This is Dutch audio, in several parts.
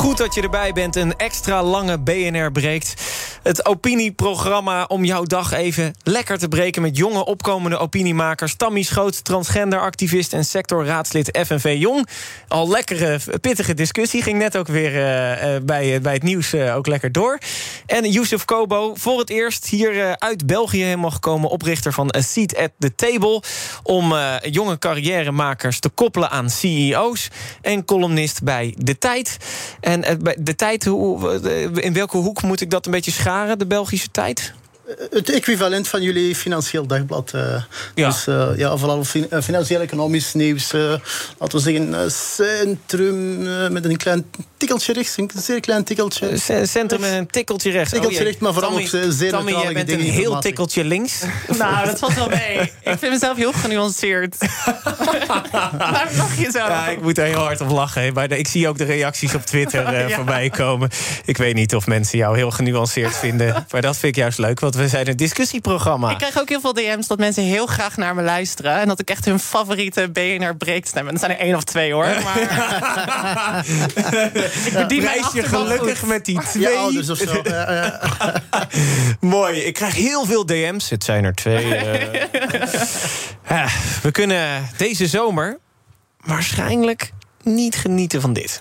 Goed dat je erbij bent. Een extra lange BNR breekt. Het opinieprogramma om jouw dag even lekker te breken... met jonge opkomende opiniemakers. Tammy Schoot, transgenderactivist en sectorraadslid FNV Jong. Al lekkere, pittige discussie. Ging net ook weer uh, bij, bij het nieuws ook lekker door. En Youssef Kobo, voor het eerst hier uit België helemaal gekomen... oprichter van A Seat at the Table... om jonge carrièremakers te koppelen aan CEO's... en columnist bij De Tijd... En de tijd, in welke hoek moet ik dat een beetje scharen, de Belgische tijd? Het equivalent van jullie financieel dagblad. Uh, ja. Dus uh, ja, vooral financieel-economisch nieuws. Uh, laten we zeggen, centrum met een klein tikkeltje rechts. Een zeer klein tikkeltje. centrum met een tikkeltje rechts. Tikkeltje oh, rechts, maar vooral Tommy, op zeer Tommy, jij bent een heel tikkeltje links. nou, dat valt wel mee. Ik vind mezelf heel genuanceerd. Waarom lach je zo? Ja, ik moet er heel hard op lachen. Maar ik zie ook de reacties op Twitter ja. voorbij komen. Ik weet niet of mensen jou heel genuanceerd vinden. Maar dat vind ik juist leuk, want we zijn een discussieprogramma. Ik krijg ook heel veel DM's dat mensen heel graag naar me luisteren. En dat ik echt hun favoriete BNR breekstem ben. Dat zijn er één of twee hoor. Maar... ik je gelukkig met die twee. Ja, of zo. Mooi. Ik krijg heel veel DM's. Het zijn er twee. Uh... we kunnen deze zomer waarschijnlijk niet genieten van dit.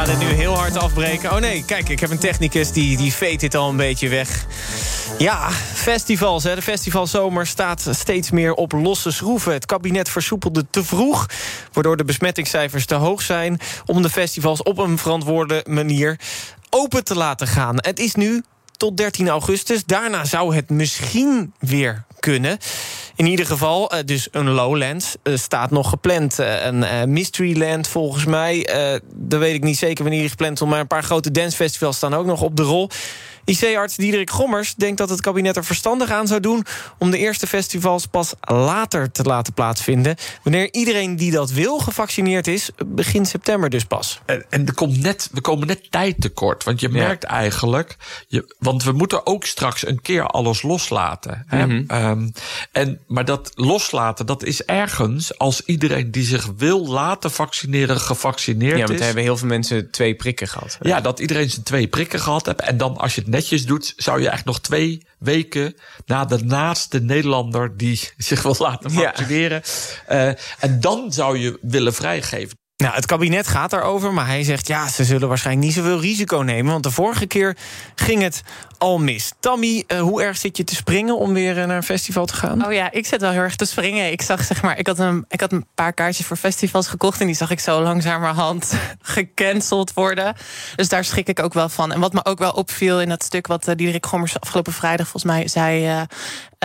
Ik ga dit nu heel hard afbreken. Oh nee, kijk, ik heb een technicus die, die veet dit al een beetje weg. Ja, festivals. Hè. De festivalzomer staat steeds meer op losse schroeven. Het kabinet versoepelde te vroeg... waardoor de besmettingscijfers te hoog zijn... om de festivals op een verantwoorde manier open te laten gaan. Het is nu tot 13 augustus. Daarna zou het misschien weer kunnen. In ieder geval, uh, dus een Lowlands uh, staat nog gepland. Uh, een Mysteryland volgens mij. dat weet ik niet zeker wanneer die gepland is. Maar een paar grote dancefestivals staan ook nog op de rol. IC-arts Diederik Gommers denkt dat het kabinet er verstandig aan zou doen... om de eerste festivals pas later te laten plaatsvinden. Wanneer iedereen die dat wil gevaccineerd is, begin september dus pas. En, en er komt net, we komen net tijd tekort. Want je merkt eigenlijk... Je, want we moeten ook straks een keer alles loslaten. Hè? Mm -hmm. en, maar dat loslaten, dat is ergens... als iedereen die zich wil laten vaccineren, gevaccineerd is. Ja, want is. hebben heel veel mensen twee prikken gehad. Ja, dat iedereen zijn twee prikken gehad heeft. En dan als je het netjes doet, zou je eigenlijk nog twee weken na de naaste Nederlander die zich wil laten vaccineren. Ja. Uh, en dan zou je willen vrijgeven. Nou, het kabinet gaat daarover, maar hij zegt... ja, ze zullen waarschijnlijk niet zoveel risico nemen... want de vorige keer ging het al mis. Tammy, uh, hoe erg zit je te springen om weer uh, naar een festival te gaan? Oh ja, ik zit wel heel erg te springen. Ik zag, zeg maar, ik had een, ik had een paar kaartjes voor festivals gekocht... en die zag ik zo langzamerhand gecanceld worden. Dus daar schrik ik ook wel van. En wat me ook wel opviel in dat stuk... wat uh, Diederik Gommers afgelopen vrijdag volgens mij zei...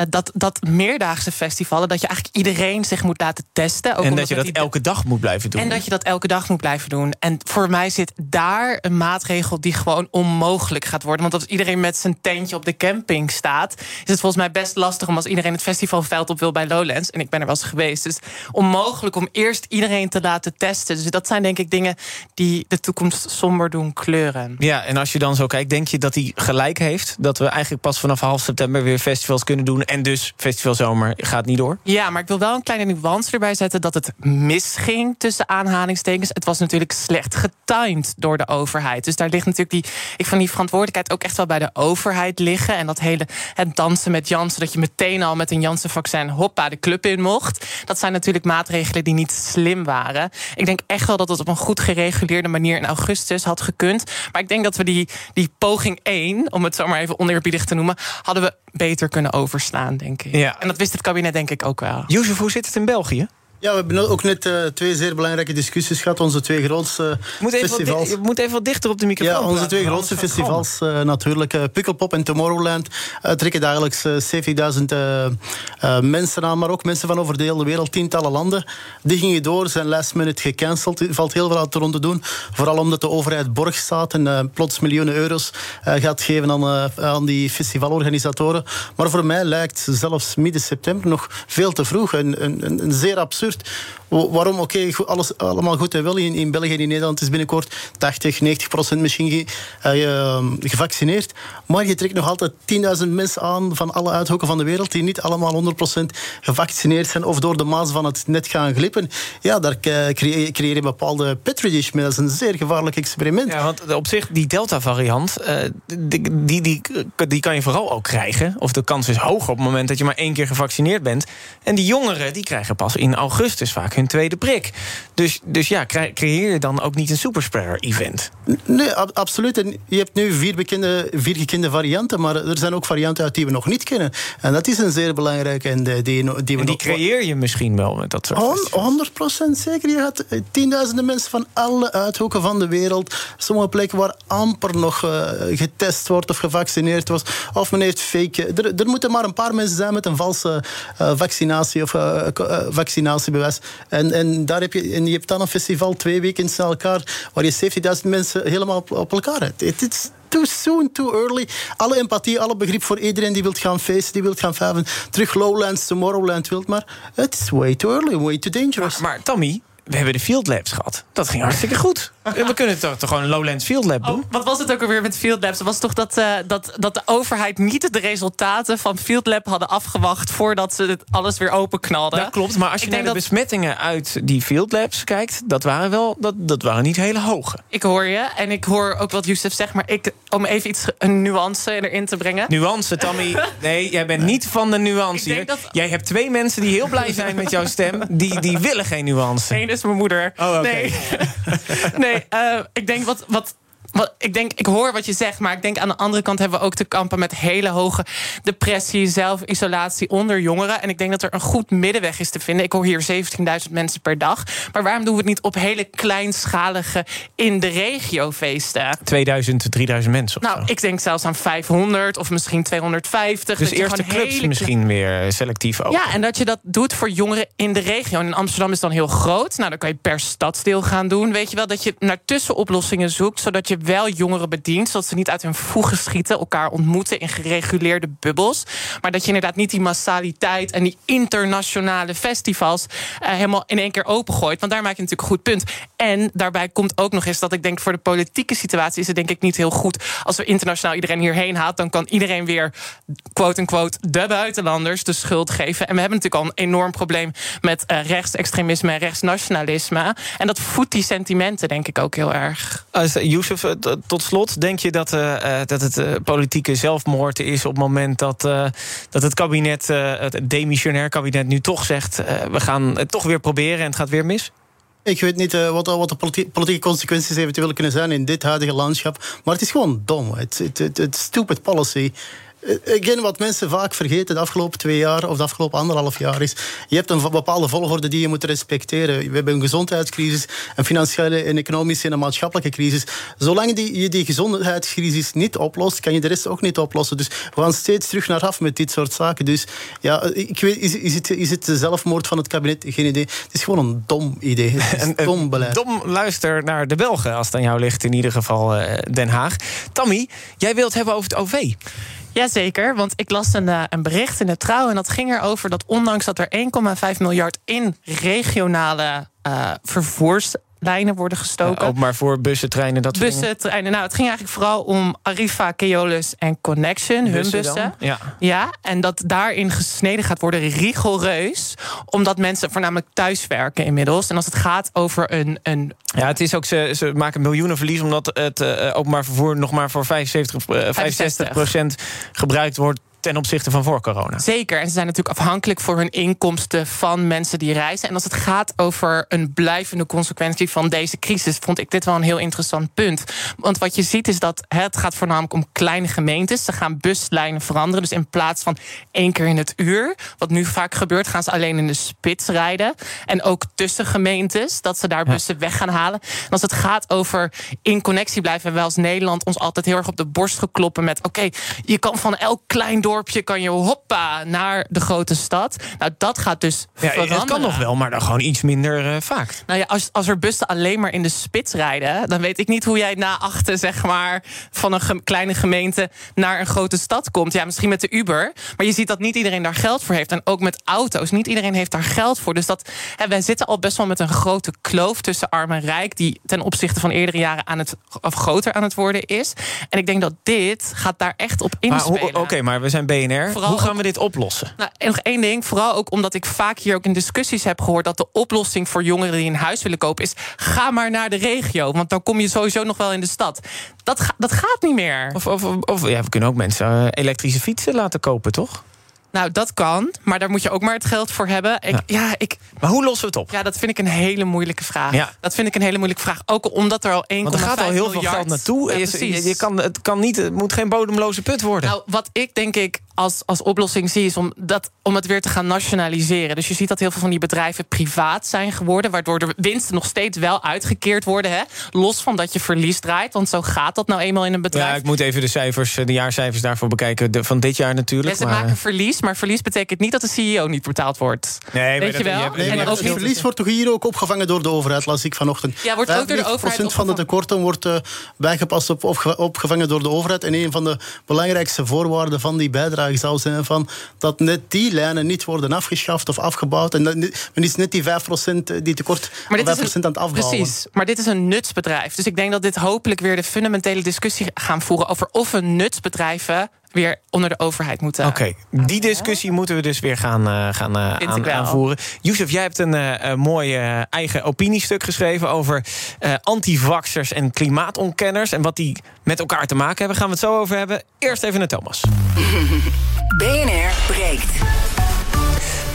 dat, dat meerdaagse festivalen, dat je eigenlijk iedereen zich moet laten testen. Ook en dat je dat elke dag moet blijven doen. En dat je dat elke dag moet blijven doen. En voor mij zit daar een maatregel die gewoon onmogelijk gaat worden. Want als iedereen met zijn tentje op de camping staat, is het volgens mij best lastig om als iedereen het festivalveld op wil bij Lowlands. En ik ben er wel eens geweest. Dus onmogelijk om eerst iedereen te laten testen. Dus dat zijn denk ik dingen die de toekomst somber doen kleuren. Ja, en als je dan zo kijkt, denk je dat hij gelijk heeft? Dat we eigenlijk pas vanaf half september weer festivals kunnen doen. En dus festivalzomer gaat niet door? Ja, maar ik wil wel een kleine nuance erbij zetten dat het misging tussen aanhalingen het was natuurlijk slecht getimed door de overheid. Dus daar ligt natuurlijk die. Ik van die verantwoordelijkheid ook echt wel bij de overheid liggen. En dat hele het dansen met Janssen, dat je meteen al met een Janssen-vaccin hoppa de club in mocht. Dat zijn natuurlijk maatregelen die niet slim waren. Ik denk echt wel dat het op een goed gereguleerde manier in augustus had gekund. Maar ik denk dat we die, die poging 1, om het zo maar even oneerbiedig te noemen, hadden we beter kunnen overslaan, denk ik. Ja. En dat wist het kabinet denk ik ook wel. Jozef, hoe zit het in België? Ja, we hebben ook net uh, twee zeer belangrijke discussies gehad. Onze twee grootste moet festivals. je moet even wat dichter op de microfoon. Ja, onze twee grootste festivals uh, natuurlijk. Uh, Pukkelpop en Tomorrowland trekken dagelijks 70.000 mensen aan. Maar ook mensen van over de hele wereld, tientallen landen. Die gingen door, zijn last minute gecanceld. Er valt heel veel aan te rond te doen. Vooral omdat de overheid borg staat en plots miljoenen euro's gaat geven aan, aan die festivalorganisatoren. Maar voor mij lijkt zelfs midden september nog veel te vroeg. Een, een, een zeer absurd juist Waarom? Oké, alles allemaal goed en wel. In, in België en in Nederland is binnenkort 80, 90 procent misschien ge, uh, gevaccineerd. Maar je trekt nog altijd 10.000 mensen aan van alle uithoeken van de wereld die niet allemaal 100 procent gevaccineerd zijn of door de maas van het net gaan glippen. Ja, daar creëer, je bepaalde petri dish mee. Dat is een zeer gevaarlijk experiment. Ja, want op zich, die Delta-variant, die, die, die, die kan je vooral ook krijgen. Of de kans is hoog op het moment dat je maar één keer gevaccineerd bent. En die jongeren, die krijgen pas in augustus vaak hun tweede prik. Dus, dus ja, creëer je dan ook niet een superspreader-event? Nee, absoluut. En je hebt nu vier, bekende, vier gekende varianten, maar er zijn ook varianten uit die we nog niet kennen. En dat is een zeer belangrijke. En die, die, die, we die creëer je misschien wel met dat soort 100 procent zeker. Je gaat eh, tienduizenden mensen van alle uithoeken van de wereld. Sommige plekken waar amper nog uh, getest wordt of gevaccineerd wordt. Of men heeft fake. Er, er moeten maar een paar mensen zijn met een valse uh, vaccinatie of vaccinatiebewijs. En, en, daar heb je, en je hebt dan een festival twee weken na elkaar waar je 70.000 mensen helemaal op, op elkaar hebt. Het is too soon, too early. Alle empathie, alle begrip voor iedereen die wil gaan feesten, die wil gaan vijven. Terug Lowlands, Tomorrowland wilt, maar het is way too early, way too dangerous. Maar, maar Tommy, we hebben de Field Labs gehad. Dat ging hartstikke goed. We kunnen toch, toch gewoon een Lowlands Field Lab doen? Oh, wat was het ook alweer met Field Labs? Het was toch dat, uh, dat, dat de overheid niet de resultaten van Field Lab hadden afgewacht... voordat ze het alles weer openknalden? Dat klopt, maar als je naar de besmettingen uit die Field Labs kijkt... dat waren wel dat, dat waren niet hele hoge. Ik hoor je en ik hoor ook wat Youssef zegt... maar ik, om even iets, een nuance erin te brengen... Nuance, Tammy. Nee, jij bent niet van de nuance. Dat... Jij hebt twee mensen die heel blij zijn met jouw stem. Die, die willen geen nuance. Eén is mijn moeder. Oh, Nee, nee uh, ik denk wat, wat ik denk, ik hoor wat je zegt, maar ik denk aan de andere kant hebben we ook te kampen met hele hoge depressie, zelfisolatie onder jongeren. En ik denk dat er een goed middenweg is te vinden. Ik hoor hier 17.000 mensen per dag. Maar waarom doen we het niet op hele kleinschalige in de regio feesten? 2000, 3000 mensen. nou, ik denk zelfs aan 500 of misschien 250. Dus eerst de clubs misschien weer selectief ook. Ja, en dat je dat doet voor jongeren in de regio. En in Amsterdam is dan heel groot. Nou, dan kan je per stadsdeel gaan doen. Weet je wel, dat je naar tussenoplossingen zoekt, zodat je wel jongeren bedient. Zodat ze niet uit hun voegen schieten, elkaar ontmoeten in gereguleerde bubbels. Maar dat je inderdaad niet die massaliteit en die internationale festivals uh, helemaal in één keer opengooit. Want daar maak je natuurlijk een goed punt. En daarbij komt ook nog eens dat ik denk voor de politieke situatie is het denk ik niet heel goed. Als we internationaal iedereen hierheen haalt, dan kan iedereen weer quote-unquote de buitenlanders de schuld geven. En we hebben natuurlijk al een enorm probleem met uh, rechtsextremisme en rechtsnationalisme. En dat voedt die sentimenten, denk ik ook heel erg. Uh, Youssef, tot slot, denk je dat, uh, dat het uh, politieke zelfmoord is op het moment dat, dat het kabinet, het demissionair kabinet, nu toch zegt: we gaan het toch weer proberen en het gaat weer mis? Ik weet niet wat, wat, de politieke consequenties eventueel kunnen zijn in dit huidige landschap. Maar het is gewoon dom. Het is stupid policy. Eh, again, wat mensen vaak vergeten de afgelopen twee jaar of de afgelopen anderhalf jaar is. Je hebt een bepaalde volgorde die je moet respecteren. We hebben een gezondheidscrisis, een financiële, en economische en een maatschappelijke crisis. Zolang die, je die gezondheidscrisis niet oplost, kan je de rest ook niet oplossen. Dus we gaan steeds terug naar af met dit soort zaken. Dus ja, ik weet, is, is, het, is het de zelfmoord van het kabinet? Geen idee. Het is gewoon een dom idee. een dom beleid. Dom luister naar de Belgen, als het aan jou ligt, in ieder geval uh, Den Haag. Tammy, jij wilt hebben over het OV. Jazeker, want ik las een, uh, een bericht in de trouw... en dat ging erover dat ondanks dat er 1,5 miljard... in regionale uh, vervoers lijnen worden gestoken. ook maar voor bussen, treinen, dat Bussen, treinen. Nou, het ging eigenlijk vooral om Arriva, Keolis en Connection, hun bussen. Ja. ja, en dat daarin gesneden gaat worden rigoureus. Omdat mensen voornamelijk thuiswerken inmiddels. En als het gaat over een... een ja, het is ook, ze, ze maken miljoenen verlies... omdat het uh, openbaar vervoer nog maar voor 75, uh, 65 procent gebruikt wordt ten opzichte van voor corona. Zeker. En ze zijn natuurlijk afhankelijk voor hun inkomsten van mensen die reizen. En als het gaat over een blijvende consequentie van deze crisis, vond ik dit wel een heel interessant punt. Want wat je ziet is dat het gaat voornamelijk om kleine gemeentes. Ze gaan buslijnen veranderen. Dus in plaats van één keer in het uur, wat nu vaak gebeurt, gaan ze alleen in de spits rijden. En ook tussen gemeentes, dat ze daar bussen weg gaan halen. En als het gaat over in connectie blijven, hebben wij als Nederland ons altijd heel erg op de borst gekloppen met: oké, je kan van elk klein dorpje kan je hoppa naar de grote stad. Nou, dat gaat dus ja, veranderen. Het kan nog wel, maar dan gewoon iets minder uh, vaak. Nou ja, als, als er bussen alleen maar in de spits rijden, dan weet ik niet hoe jij na achter, zeg maar, van een ge kleine gemeente naar een grote stad komt. Ja, misschien met de Uber. Maar je ziet dat niet iedereen daar geld voor heeft. En ook met auto's. Niet iedereen heeft daar geld voor. Dus dat, hè, wij zitten al best wel met een grote kloof tussen arm en rijk, die ten opzichte van eerdere jaren aan het, of groter aan het worden is. En ik denk dat dit gaat daar echt op inspelen. Oké, maar we zijn BNR. Vooral hoe gaan ook, we dit oplossen? Nou, en nog één ding. Vooral ook omdat ik vaak hier ook in discussies heb gehoord dat de oplossing voor jongeren die een huis willen kopen is: ga maar naar de regio. Want dan kom je sowieso nog wel in de stad. Dat, ga, dat gaat niet meer. Of, of, of ja, we kunnen ook mensen uh, elektrische fietsen laten kopen, toch? Nou, dat kan, maar daar moet je ook maar het geld voor hebben. Ik, ja. ik, maar hoe lossen we het op? Ja, dat vind ik een hele moeilijke vraag. Ja. Dat vind ik een hele moeilijke vraag. Ook omdat er al 1,5 Want er gaat al heel miljard... veel geld naartoe. Ja, je, je, kan, het, kan niet, het moet geen bodemloze put worden. Nou, wat ik denk ik als, als oplossing zie, is om, dat, om het weer te gaan nationaliseren. Dus je ziet dat heel veel van die bedrijven privaat zijn geworden, waardoor de winsten nog steeds wel uitgekeerd worden. Hè? Los van dat je verlies draait. Want zo gaat dat nou eenmaal in een bedrijf. Ja, ik moet even de cijfers, de jaarcijfers daarvoor bekijken. De, van dit jaar natuurlijk. Ja, ze maken verlies, maar verlies betekent niet dat de CEO niet betaald wordt. Nee, Weet je wel? Nee, en ook het verlies wordt toch hier ook opgevangen door de overheid, las ik vanochtend. Ja, wordt ook door de overheid. van de tekorten wordt uh, bijgepast op, opgevangen door de overheid. En een van de belangrijkste voorwaarden van die bijdrage zou zijn van dat net die lijnen niet worden afgeschaft of afgebouwd. En dat, men is net die 5% die tekort maar dit 5% is een, aan het afbouwen. Precies, maar dit is een nutsbedrijf. Dus ik denk dat dit hopelijk weer de fundamentele discussie gaan voeren over of een nutsbedrijven weer onder de overheid moeten. Oké, okay. die discussie moeten we dus weer gaan, uh, gaan uh, aan, aanvoeren. Youssef, jij hebt een uh, mooi eigen opiniestuk geschreven over antivaxers en klimaatontkenners en wat die met elkaar te maken hebben. Gaan we het zo over hebben. Eerst even naar Thomas. BNR breekt.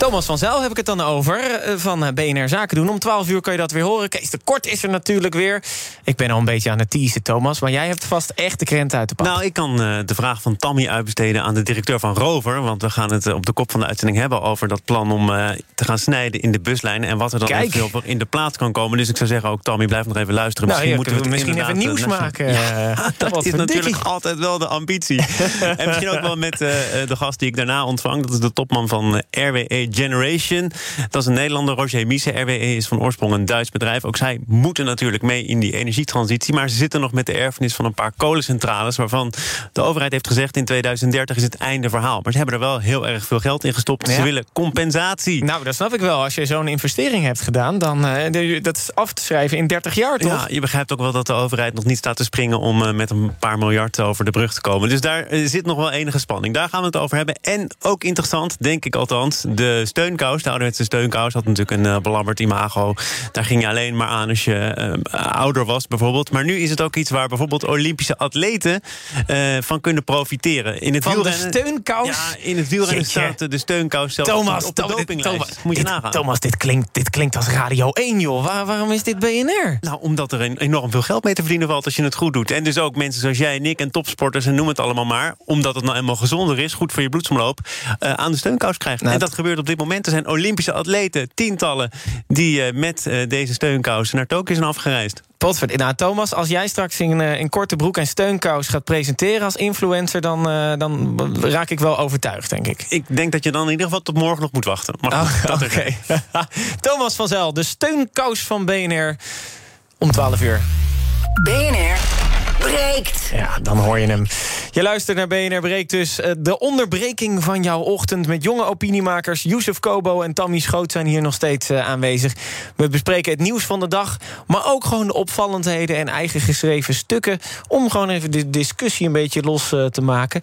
Thomas van Zijl heb ik het dan over, van BNR Zaken doen. Om 12 uur kan je dat weer horen. Kees de Kort is er natuurlijk weer. Ik ben al een beetje aan het teasen, Thomas. Maar jij hebt vast echt de krent uit de pak. Nou, ik kan uh, de vraag van Tammy uitbesteden aan de directeur van Rover. Want we gaan het uh, op de kop van de uitzending hebben... over dat plan om uh, te gaan snijden in de buslijnen... en wat er dan eventueel in de plaats kan komen. Dus ik zou zeggen, ook Tammy, blijf nog even luisteren. Nou, misschien moeten we, we misschien even nieuws maken. Ja, dat is natuurlijk altijd wel de ambitie. en misschien ook wel met de gast die ik daarna ontvang. Dat is de topman van RWE Generation. Dat is een Nederlander, Roger Miese. RWE is van oorsprong een Duits bedrijf. Ook zij moeten natuurlijk mee in die energietransitie. Maar ze zitten nog met de erfenis van een paar kolencentrales... waarvan de overheid heeft gezegd in 2030 is het einde verhaal. Maar ze hebben er wel heel erg veel geld in gestopt. Ja. Ze willen compensatie. Nou, dat snap ik wel. Als je zo'n investering hebt gedaan... dan uh, dat is af te schrijven in 30 jaar, toch? Ja, je begrijpt ook wel dat de overheid nog niet staat te springen... om uh, met een paar miljard over de brug te komen. Dus daar uh, zit nog wel enige spanning. Daar gaan we het over hebben. En ook interessant, denk ik althans... de steunkous, de ouderwetse steunkous... had natuurlijk een belabberd imago. Daar ging je alleen maar aan als je ouder was, bijvoorbeeld. Maar nu is het ook iets waar bijvoorbeeld Olympische atleten uh, van kunnen profiteren. In het van wielrennen, de steunkous? Ja, in het wielrennen staat de steunkous zelfs Thomas, op de dopinglijst. Thomas, Moet je dit, nagaan. Thomas, dit klinkt, dit klinkt als Radio 1, joh. Waar, waarom is dit BNR? Nou, omdat er enorm veel geld mee te verdienen valt als je het goed doet. En dus ook mensen zoals jij en ik en topsporters en noem het allemaal maar... omdat het nou eenmaal gezonder is, goed voor je bloedsomloop... Uh, aan de steunkous krijgt. Nou, en dat gebeurt op dit moment. Er zijn Olympische atleten, tientallen... die uh, met deze steunkous naar Tokio zijn afgereisd. Potverd. Nou, Thomas, als jij straks in, uh, in korte broek en steunkous gaat presenteren als influencer, dan, uh, dan raak ik wel overtuigd, denk ik. Ik denk dat je dan in ieder geval tot morgen nog moet wachten. Maar oh, dat okay. Thomas van Zel, de steunkous van BNR om 12 uur. BNR breekt. Ja, dan hoor je hem. Je luistert naar BNR Breekt dus. De onderbreking van jouw ochtend met jonge opiniemakers... Youssef Kobo en Tammy Schoot zijn hier nog steeds aanwezig. We bespreken het nieuws van de dag... maar ook gewoon de opvallendheden en eigen geschreven stukken... om gewoon even de discussie een beetje los te maken.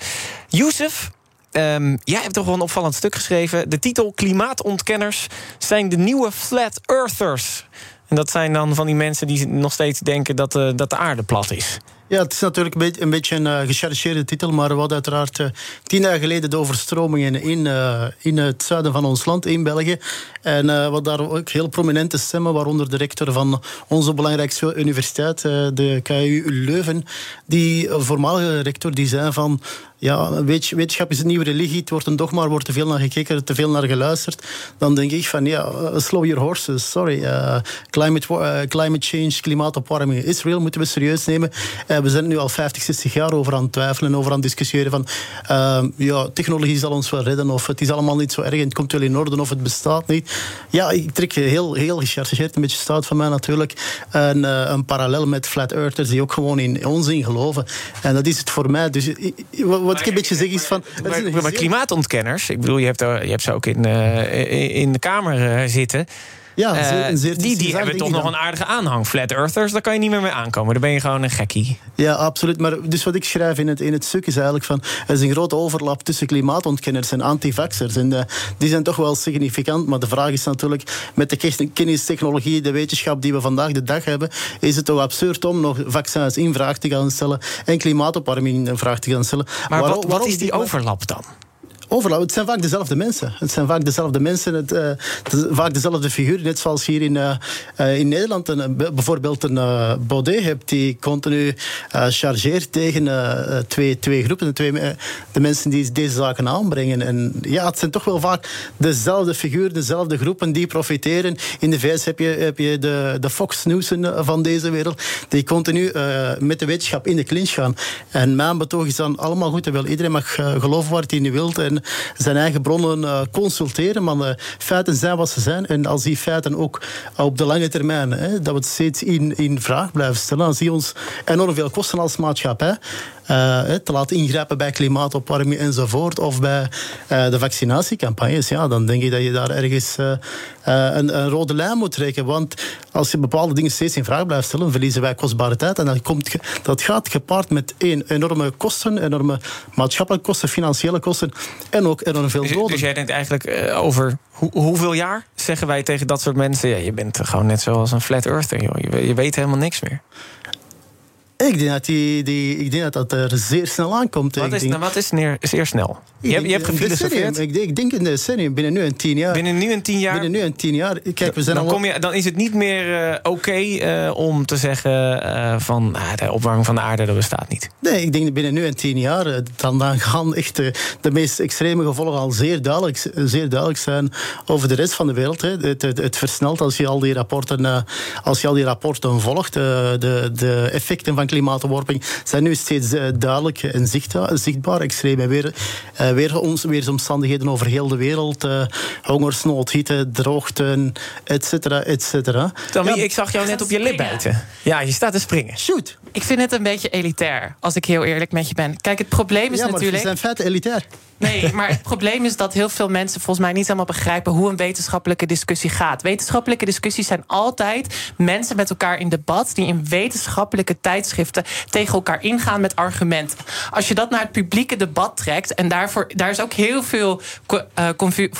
Youssef, Um, jij hebt toch wel een opvallend stuk geschreven. De titel Klimaatontkenners zijn de nieuwe Flat Earthers. En dat zijn dan van die mensen die nog steeds denken dat de, dat de aarde plat is. Ja, het is natuurlijk een beetje een, beetje een uh, gechargeerde titel, maar we hadden uiteraard uh, tien jaar geleden de overstromingen in, uh, in het zuiden van ons land, in België. En wat daar ook heel prominente stemmen, waaronder de rector van onze belangrijkste universiteit, de KU Leuven, die voormalige rector, die zei van ja, wetenschap is een nieuwe religie. Het wordt een dogma, er wordt te veel naar gekeken, te veel naar geluisterd. Dan denk ik van, ja, slow your horses, sorry. Climate, climate change, klimaatopwarming is real, moeten we serieus nemen. We zijn nu al 50, 60 jaar over aan het twijfelen, over aan het discussiëren van, ja, technologie zal ons wel redden, of het is allemaal niet zo erg en het komt wel in orde, of het bestaat niet. Ja, ik trek heel, heel gechargeerd, een beetje stout van mij natuurlijk, een, een parallel met flat earthers die ook gewoon in onzin geloven. En dat is het voor mij. Dus wat ik een beetje zeg is van... Maar, klimaatontkenners, ik bedoel, je hebt, je hebt ze ook in, uh, in de Kamer zitten... Ja, uh, die, die hebben toch nog een aardige aanhang. Flat Earthers, daar kan je niet meer mee aankomen. Dan ben je gewoon een gekkie. Ja, absoluut. Maar dus wat ik schrijf in het, in het stuk is eigenlijk van... er is een grote overlap tussen klimaatontkenners en antivaxers. En uh, die zijn toch wel significant. Maar de vraag is natuurlijk, met de kennistechnologie, de wetenschap die we vandaag de dag hebben... is het toch absurd om nog vaccins in vraag te gaan stellen... en klimaatopwarming in vraag te gaan stellen. Maar wat, wat is die overlap dan? Overal. Het zijn vaak dezelfde mensen. Het zijn vaak dezelfde mensen, het, uh, vaak dezelfde figuren. Net zoals hier in, uh, uh, in Nederland een, bijvoorbeeld een Baudet hebt die continu chargeert tegen twee, twee groepen. De, twee, de mensen die deze zaken aanbrengen. En ja, het zijn toch wel vaak dezelfde figuren, dezelfde groepen die profiteren. In de VS heb je, heb je de, de Fox News van deze wereld, die continu met de wetenschap in de clinch gaan. En mijn betoog is dan allemaal goed en. Iedereen mag geloven wat hij nu wilt. Zijn eigen bronnen uh, consulteren. Maar de feiten zijn wat ze zijn. En als die feiten ook op de lange termijn, hè, dat we het steeds in, in vraag blijven stellen, dan zie je ons enorm veel kosten als maatschappij. Uh, te laten ingrijpen bij klimaatopwarming enzovoort, of bij uh, de vaccinatiecampagnes, ja, dan denk ik dat je daar ergens een, een, rode lijn moet trekken. Want als je bepaalde dingen steeds in vraag blijft stellen, verliezen wij kostbare tijd. En dat, komt, dat gaat gepaard met één, enorme kosten, enorme maatschappelijke kosten, financiële kosten en ook enorm veel dus- doden. Dus, jij denkt eigenlijk over hoeveel jaar zeggen wij tegen dat soort mensen... Ja, je bent gewoon net zoals een flat earther, joh. Je, je weet helemaal niks meer. Ik denk dat, die, die, ik denk dat dat er zeer snel aankomt. Wat is, nou, wat is neer, zeer snel? Je, hebt, je hebt gefilosofeerd? Ik, ik denk in de decennium, binnen nu en tien jaar. Binnen nu en tien jaar? Binnen nu en tien jaar. Kijk, we zijn dan, kom je, dan is het niet meer uh, oké okay, uh, om te zeggen uh, van uh, de opwarming van de aarde dat bestaat niet. Nee, ik denk dat binnen nu en tien jaar dan, dan gaan echt de meest extreme gevolgen al zeer duidelijk, zeer duidelijk zijn over de rest van de wereld. Hè. Het, het, het, versnelt als je al die rapporten, als je al die rapporten volgt. de, de effecten van klimaatopwarming zijn nu steeds duidelijk en zichtbaar. zichtbaar extreme weer, uh, weer ons, weersomstandigheden over heel de wereld. Uh, hongersnood, hitte, droogte, et cetera, et cetera. Ja, ik zag jou net op je lip bijten. Ja, je staat te springen. Shoot! Ik vind het een beetje elitair, als ik heel eerlijk met je ben. Kijk, het probleem is ja, maar natuurlijk... zijn feiten elitair. Nee, maar het probleem is dat heel veel mensen volgens mij niet helemaal begrijpen hoe een wetenschappelijke discussie gaat. Wetenschappelijke discussies zijn altijd mensen met elkaar in debat die in wetenschappelijke tijdschriften tegen elkaar ingaan met argumenten. Als je dat naar het publieke debat trekt, en daarvoor, daar is ook heel veel uh,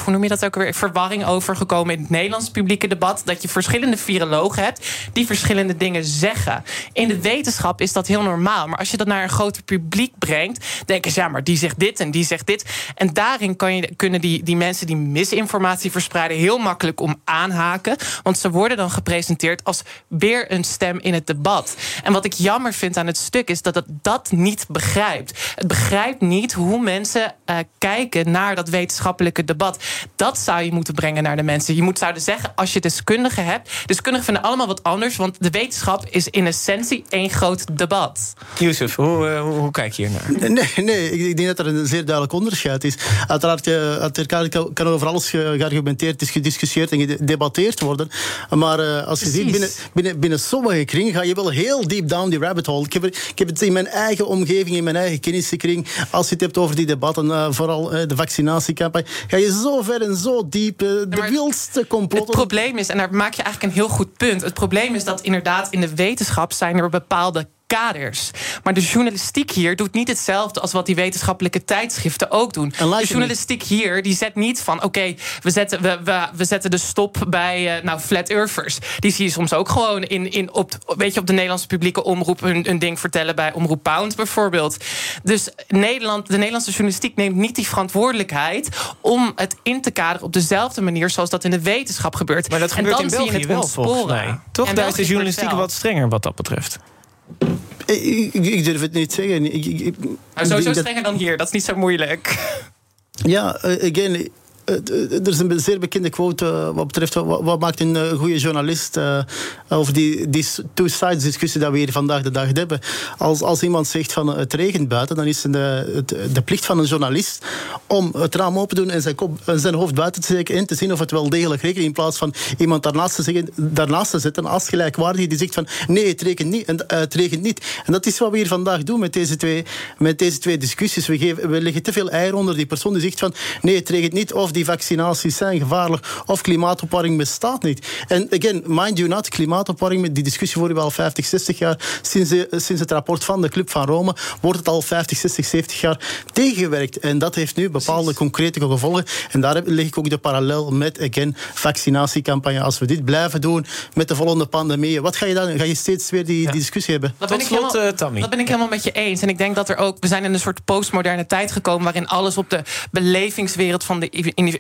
hoe noem je dat ook weer, verwarring over gekomen in het Nederlands publieke debat, dat je verschillende virologen hebt die verschillende dingen zeggen. In de wetenschap is dat heel normaal, maar als je dat naar een groter publiek brengt, denken ze ja, maar die zegt dit en die zegt dit. En daarin kan je, kunnen die, die mensen die misinformatie verspreiden heel makkelijk om aanhaken. Want ze worden dan gepresenteerd als weer een stem in het debat. En wat ik jammer vind aan het stuk is dat het dat niet begrijpt. Het begrijpt niet hoe mensen uh, kijken naar dat wetenschappelijke debat. Dat zou je moeten brengen naar de mensen. Je moet zouden zeggen, als je deskundigen hebt. Deskundigen vinden allemaal wat anders, want de wetenschap is in essentie één groot debat. Yusuf, hoe, uh, hoe, hoe, kijk je hier naar? Nee, nee, ik denk dat er een zeer duidelijk onderscheid is. Uiteraard uh, kan over alles geargumenteerd, is gediscussieerd en gedebatteerd worden. Maar uh, als je ziet, binnen, binnen, binnen sommige kringen ga je wel heel deep down die rabbit hole. Ik heb, ik heb het in mijn eigen omgeving, in mijn eigen kennissenkring. Als je het hebt over die debatten, uh, vooral de vaccinatiecampagne, ga je zo ver en zo diep. de wildste complotten. Het probleem is, en daar maak je eigenlijk een heel goed punt. Het probleem is dat inderdaad in de wetenschap zijn er bepaalde kaders. Maar de journalistiek hier doet niet hetzelfde als wat die wetenschappelijke tijdschriften ook doen. De journalistiek hier die zet niet van oké, we, zetten, we, we, we zetten de stop bij uh, nou, flat earthers. Die zie je soms ook gewoon in, in op, weet je, op de Nederlandse publieke omroep hun, hun ding vertellen bij Omroep Pound bijvoorbeeld. Dus Nederland, de Nederlandse journalistiek neemt niet die verantwoordelijkheid om het in te kaderen op dezelfde manier zoals dat in de wetenschap gebeurt. Maar dat gebeurt in België wel volgens mij. Toch? Daar is de journalistiek wat strenger wat dat betreft. Ik, ik, durf het niet zeggen. Ik, ik, sowieso strenger dan hier, dat is niet zo moeilijk. Ja, uh, again, eh, er is een zeer bekende quote uh, wat betreft wat, maakt een uh, goede journalist over die, die two-sides discussie dat we hier vandaag de dag hebben. Als, als iemand zegt van het regent buiten, dan is het de, de plicht van een journalist om het raam open te doen en zijn, kop, zijn hoofd buiten te steken en te zien of het wel degelijk regent. In plaats van iemand daarnaast te, zeggen, daarnaast te zetten als gelijkwaardige die zegt van nee, het regent niet. En, het regent niet. En dat is wat we hier vandaag doen met deze twee, met deze twee discussies. We, geven, we leggen te veel eieren onder die persoon die zegt van nee, het regent niet. Of die vaccinaties zijn gevaarlijk of klimaatopwarming bestaat niet. En again, mind you not, klimaatopwarming, die discussie voeren we al 50, 60 jaar. Sinds, de, sinds het rapport van de Club van Rome wordt het al 50, 60, 70 jaar tegengewerkt. En dat heeft nu bepaalde concrete gevolgen. En daar leg ik ook de parallel met, again, vaccinatiecampagne. Als we dit blijven doen met de volgende pandemie, wat ga je dan? Ga je steeds weer die, ja. die discussie hebben? Dat ben, ik slot, helemaal, Tammy. dat ben ik helemaal met je eens. En ik denk dat er ook, we zijn in een soort postmoderne tijd gekomen waarin alles op de belevingswereld van de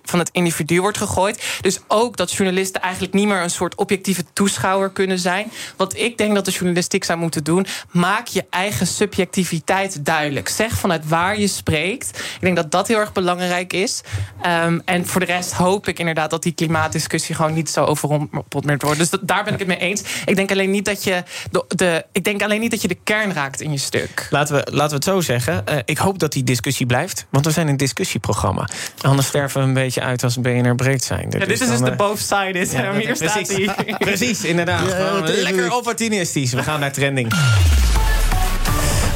van het individu wordt gegooid. Dus ook dat journalisten eigenlijk niet meer een soort objectieve toeschouwer kunnen zijn. Wat ik denk dat de journalistiek zou moeten doen, maak je eigen subjectiviteit duidelijk. Zeg vanuit waar je spreekt. Ik denk dat dat heel erg belangrijk is. Um, en voor de rest hoop ik inderdaad dat die klimaatdiscussie gewoon niet zo overrompeld wordt. Dus daar ben ik het mee eens. Ik denk alleen niet dat je de, ik denk alleen niet dat je de kern raakt in je stuk. Laten we, laten we het zo zeggen. Uh, ik hoop dat die discussie blijft. Want we zijn een discussieprogramma. Anders sterven we beetje uit als BNR breekt zijn. Ja, dit is dus de both side. Ja, hier staat hij. Precies, inderdaad. Ja, lekker opportunistisch. We gaan naar trending.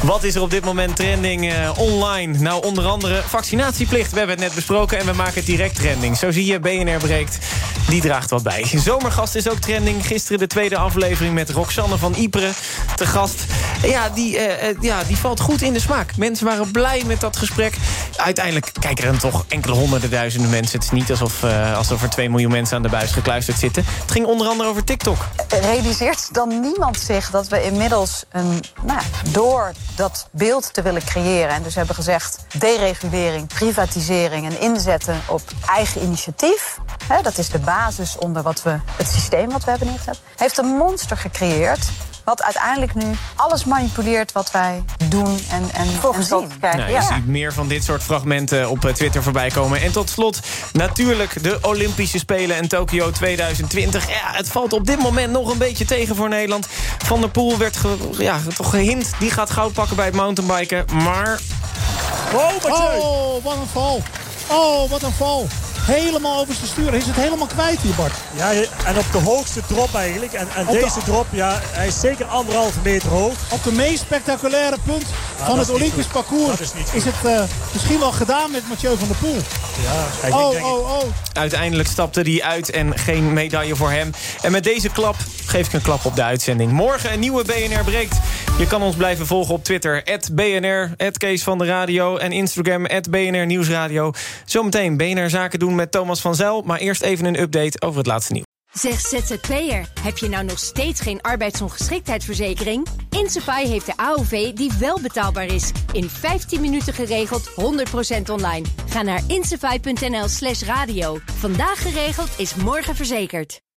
Wat is er op dit moment trending uh, online? Nou, onder andere vaccinatieplicht. We hebben het net besproken en we maken het direct trending. Zo zie je, BNR breekt. Die draagt wat bij. Zomergast is ook trending. Gisteren de tweede aflevering met Roxanne van Ypres te gast. Ja die, uh, ja, die valt goed in de smaak. Mensen waren blij met dat gesprek. Uiteindelijk kijken er toch enkele honderden duizenden mensen. Het is niet alsof, uh, alsof er 2 miljoen mensen aan de buis gekluisterd zitten. Het ging onder andere over TikTok. Realiseert dan niemand zich dat we inmiddels een, nou, door dat beeld te willen creëren. En dus hebben gezegd deregulering, privatisering en inzetten op eigen initiatief. Hè, dat is de basis onder wat we, het systeem wat we hebben neergezet. Heeft een monster gecreëerd wat uiteindelijk nu alles manipuleert wat wij doen en, en, en zien. Nou, je ja. ziet meer van dit soort fragmenten op eh, Twitter voorbij komen. En tot slot natuurlijk de Olympische Spelen in Tokio 2020. Ja, het valt op dit moment nog een beetje tegen voor Nederland. Van der Poel werd ja, toch gehint, die gaat goud pakken bij het mountainbiken. Maar... Oh, oh wat een val. Oh, wat een val helemaal over zijn stuur. Hij is het helemaal kwijt hier, Bart. Ja, en op de hoogste drop eigenlijk. En, en deze drop, ja, hij is zeker anderhalve meter hoog. Op de meest spectaculaire punt van het Olympisch parcours is, is, het uh, misschien wel gedaan met Mathieu van der Poel. Ja, oh, denk oh, oh. Uiteindelijk stapte hij uit en geen medaille voor hem. En met deze klap geef ik een klap op de uitzending. Morgen een nieuwe BNR breekt. Je kan ons blijven volgen op Twitter. BNR, Kees van de Radio. En Instagram, BNR Nieuwsradio. Zometeen BNR Zaken doen met Thomas van Zel. Maar eerst even een update over het laatste nieuws. Zeg ZZP'er, heb je nou nog steeds geen arbeidsongeschiktheidsverzekering? Insafai heeft de AOV die wel betaalbaar is. In 15 minuten geregeld, 100% online. Ga naar insafai.nl slash radio. Vandaag geregeld is morgen verzekerd.